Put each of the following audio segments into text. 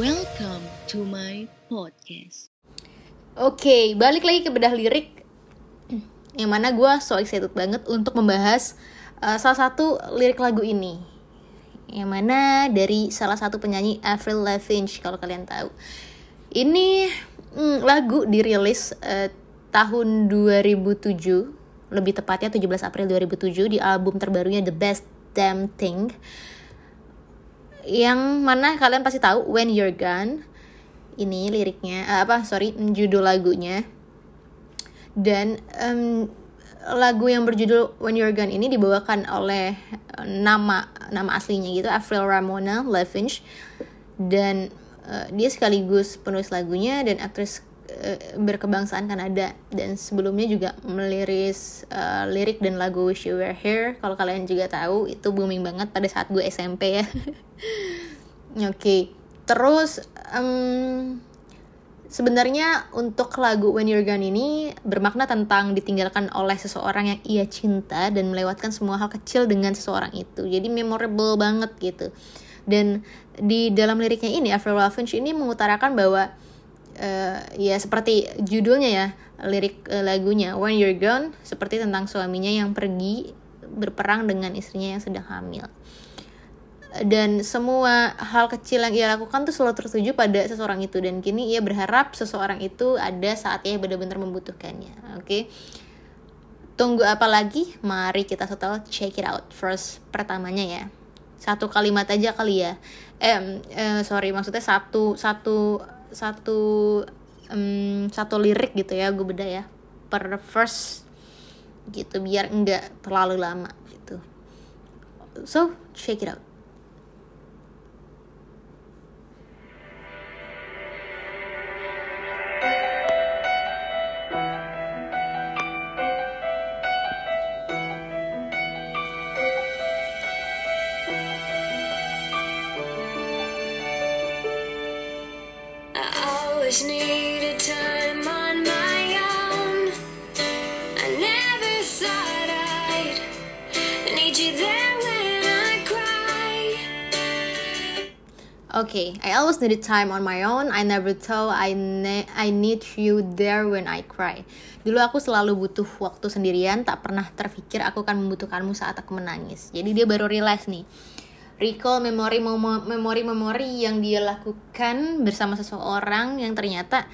Welcome to my podcast. Oke, balik lagi ke bedah lirik yang mana gue so excited banget untuk membahas uh, salah satu lirik lagu ini. Yang mana dari salah satu penyanyi Avril Lavigne kalau kalian tahu. Ini mm, lagu dirilis uh, tahun 2007 lebih tepatnya 17 April 2007 di album terbarunya The Best Damn Thing yang mana kalian pasti tahu When You're Gone ini liriknya uh, apa sorry judul lagunya. Dan um, lagu yang berjudul When You're Gone ini dibawakan oleh uh, nama nama aslinya gitu Avril Ramona Lavigne. Dan uh, dia sekaligus penulis lagunya dan aktris berkebangsaan Kanada dan sebelumnya juga meliris uh, lirik dan lagu Wish You Were Here kalau kalian juga tahu itu booming banget pada saat gue SMP ya oke okay. terus um, Sebenarnya untuk lagu When You're Gone ini bermakna tentang ditinggalkan oleh seseorang yang ia cinta dan melewatkan semua hal kecil dengan seseorang itu. Jadi memorable banget gitu. Dan di dalam liriknya ini Avril Lavigne ini mengutarakan bahwa uh, ya seperti judulnya ya lirik uh, lagunya When You're Gone seperti tentang suaminya yang pergi berperang dengan istrinya yang sedang hamil. Dan semua hal kecil yang ia lakukan tuh selalu tertuju pada seseorang itu. Dan kini ia berharap seseorang itu ada saat ia benar-benar membutuhkannya oke? Okay? tunggu apa lagi? Mari kita setel check it out first pertamanya ya. Satu kalimat aja kali ya. Eh, eh sorry maksudnya satu satu satu um, satu lirik gitu ya gue beda ya per first gitu biar enggak terlalu lama gitu. So check it out own. I. Okay, I always needed time on my own. I never thought I ne I need you there when I cry. Dulu aku selalu butuh waktu sendirian, tak pernah terpikir aku akan membutuhkanmu saat aku menangis. Jadi dia baru realize nih recall memori memori memori yang dia lakukan bersama seseorang yang ternyata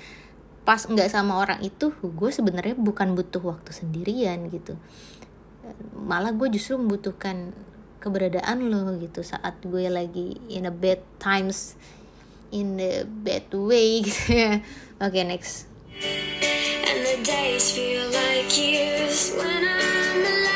pas nggak sama orang itu gue sebenarnya bukan butuh waktu sendirian gitu. Malah gue justru membutuhkan keberadaan lo gitu saat gue lagi in a bad times in the bad way gitu ya. Oke okay, next. And the days feel like years when I'm alone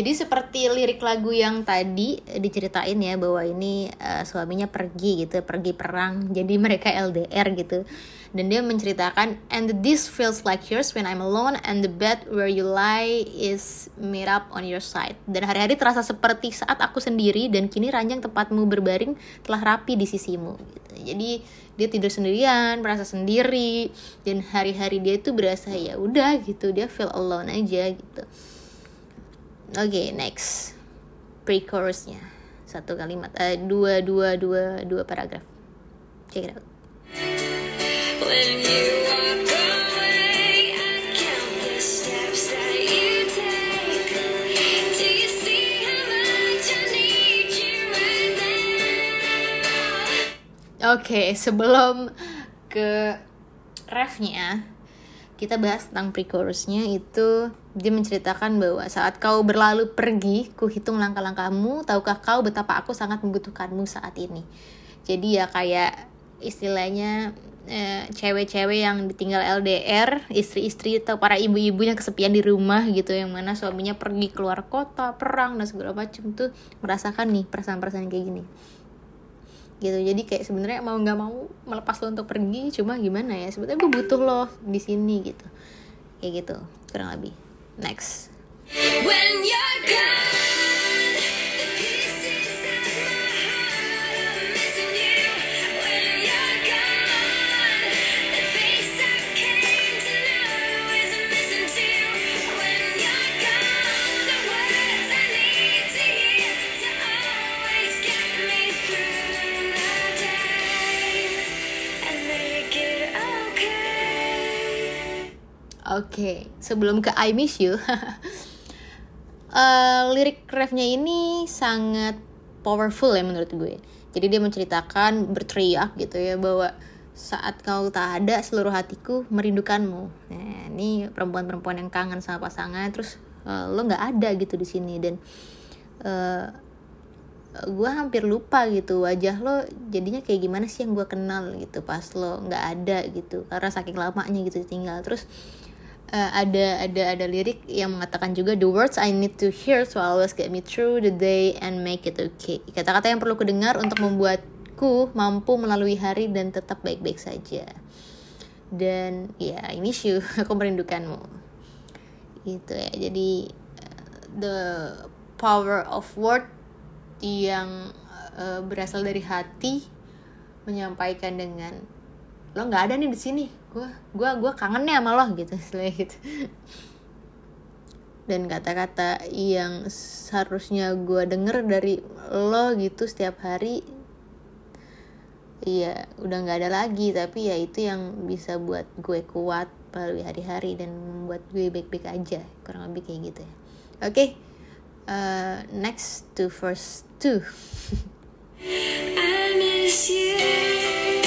Jadi seperti lirik lagu yang tadi diceritain ya bahwa ini uh, suaminya pergi gitu, pergi perang. Jadi mereka LDR gitu dan dia menceritakan and this feels like yours when I'm alone and the bed where you lie is made up on your side dan hari-hari terasa seperti saat aku sendiri dan kini ranjang tempatmu berbaring telah rapi di sisimu gitu. jadi dia tidur sendirian merasa sendiri dan hari-hari dia itu berasa ya udah gitu dia feel alone aja gitu oke okay, next. Pre-chorusnya. Satu kalimat. Uh, dua dua dua dua paragraf. Check it out. Oke, okay, sebelum ke refnya, kita bahas tentang pre-chorusnya itu dia menceritakan bahwa saat kau berlalu pergi, ku hitung langkah-langkahmu, tahukah kau betapa aku sangat membutuhkanmu saat ini. Jadi ya kayak istilahnya eh, cewek-cewek yang ditinggal LDR, istri-istri atau para ibu-ibu yang kesepian di rumah gitu, yang mana suaminya pergi keluar kota, perang dan segala macam tuh merasakan nih perasaan-perasaan kayak gini gitu. Jadi kayak sebenarnya mau nggak mau melepas lo untuk pergi cuma gimana ya sebetulnya gue butuh lo di sini gitu. Kayak gitu kurang lebih. Next. When you're gone, Oke, sebelum ke I Miss You, uh, lirik refnya ini sangat powerful ya menurut gue. Jadi dia menceritakan berteriak gitu ya bahwa saat kau tak ada seluruh hatiku merindukanmu. Nah ini perempuan-perempuan yang kangen sama pasangan terus uh, lo nggak ada gitu di sini dan uh, gue hampir lupa gitu wajah lo jadinya kayak gimana sih yang gue kenal gitu pas lo nggak ada gitu karena saking lamanya gitu tinggal terus uh, ada ada ada lirik yang mengatakan juga the words I need to hear so always get me through the day and make it okay. Kata-kata yang perlu kudengar untuk membuatku mampu melalui hari dan tetap baik-baik saja. Dan ya ini sih aku merindukanmu. Itu ya. Jadi uh, the power of word yang uh, berasal dari hati menyampaikan dengan lo nggak ada nih di sini gue gue gue kangen nih sama lo gitu selain gitu. Dan kata-kata yang seharusnya gue denger dari lo gitu setiap hari iya udah nggak ada lagi. Tapi ya itu yang bisa buat gue kuat melalui hari-hari dan membuat gue baik-baik aja kurang lebih kayak gitu ya. Oke okay. uh, next to first two. I miss you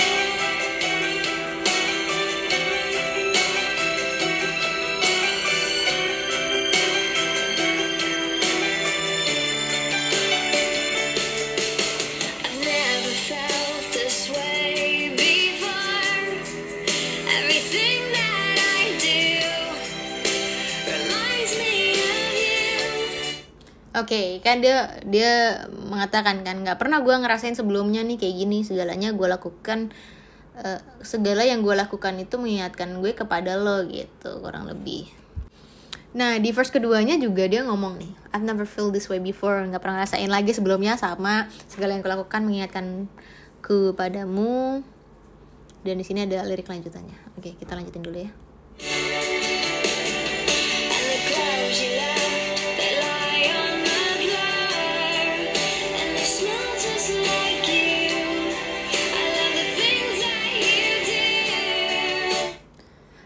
Oke, okay, kan dia dia mengatakan kan nggak pernah gue ngerasain sebelumnya nih kayak gini segalanya gue lakukan uh, segala yang gue lakukan itu mengingatkan gue kepada lo gitu kurang lebih. Nah di verse keduanya juga dia ngomong nih I've never feel this way before nggak pernah ngerasain lagi sebelumnya sama segala yang gue lakukan mengingatkan kepadamu dan di sini ada lirik lanjutannya. Oke kita lanjutin dulu ya.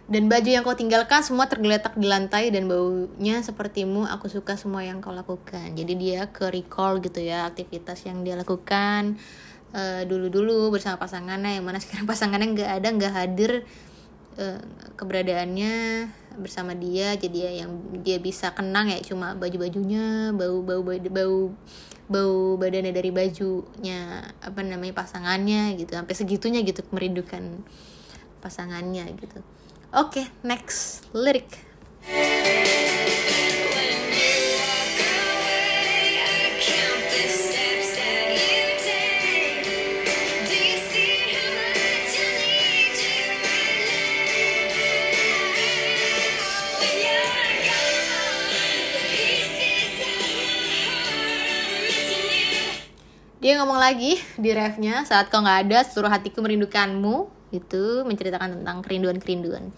Dan baju yang kau tinggalkan semua tergeletak di lantai dan baunya sepertimu aku suka semua yang kau lakukan. Jadi dia ke recall gitu ya aktivitas yang dia lakukan uh, dulu-dulu bersama pasangannya yang mana sekarang pasangannya nggak ada nggak hadir uh, keberadaannya bersama dia. Jadi ya yang dia bisa kenang ya cuma baju-bajunya bau bau bau bau bau badannya dari bajunya apa namanya pasangannya gitu. Sampai segitunya gitu merindukan pasangannya gitu Oke, okay, next lirik. Dia ngomong lagi di refnya saat kau nggak ada seluruh hatiku merindukanmu itu menceritakan tentang kerinduan-kerinduan.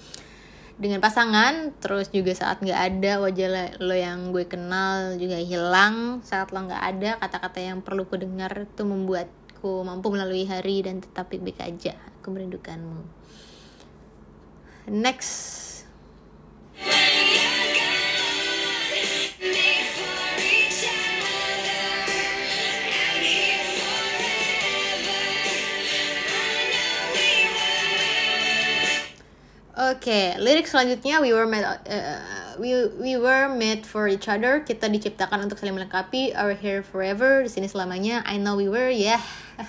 Dengan pasangan terus juga saat nggak ada wajah lo yang gue kenal juga hilang. Saat lo nggak ada kata-kata yang perlu ku dengar itu membuatku mampu melalui hari dan tetap baik-baik aja. Aku merindukanmu. Next Oke, okay, lirik selanjutnya we were made uh, we we were made for each other. Kita diciptakan untuk saling melengkapi. Our here forever. Di sini selamanya. I know we were. Ya, yeah.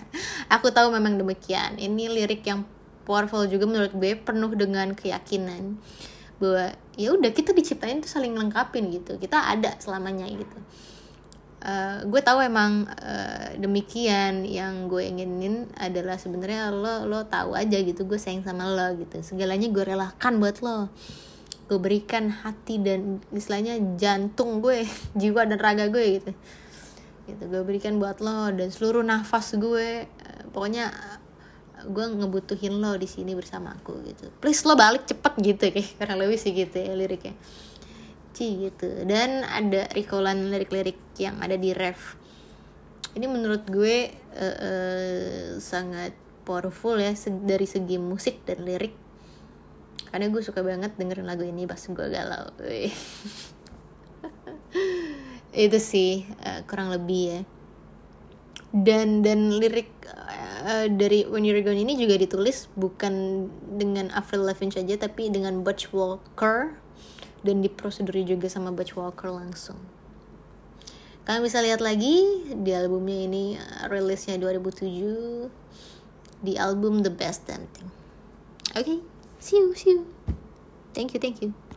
aku tahu memang demikian. Ini lirik yang powerful juga menurut gue, penuh dengan keyakinan bahwa ya udah kita diciptain tuh saling melengkapi gitu. Kita ada selamanya gitu uh, gue tahu emang uh, demikian yang gue inginin adalah sebenarnya lo lo tahu aja gitu gue sayang sama lo gitu. Segalanya gue relakan buat lo. Gue berikan hati dan istilahnya jantung gue jiwa dan raga gue gitu. Gitu gue berikan buat lo dan seluruh nafas gue. Uh, pokoknya gue ngebutuhin lo di sini bersama aku gitu. Please lo balik cepet gitu kayak karena lebih sih gitu ya liriknya gitu. Dan ada recallan lirik-lirik yang ada di ref. Ini menurut gue uh, uh, sangat powerful ya dari segi musik dan lirik. Karena gue suka banget dengerin lagu ini pas gue galau itu sih uh, kurang lebih ya. Dan dan lirik uh, dari When You're Gone ini juga ditulis bukan dengan Avril Lavigne saja tapi dengan Butch Walker dan diproseduri juga sama Butch Walker langsung. Kalian bisa lihat lagi di albumnya ini uh, rilisnya 2007 di album The Best Damn Thing. Oke okay, see you see you. Thank you thank you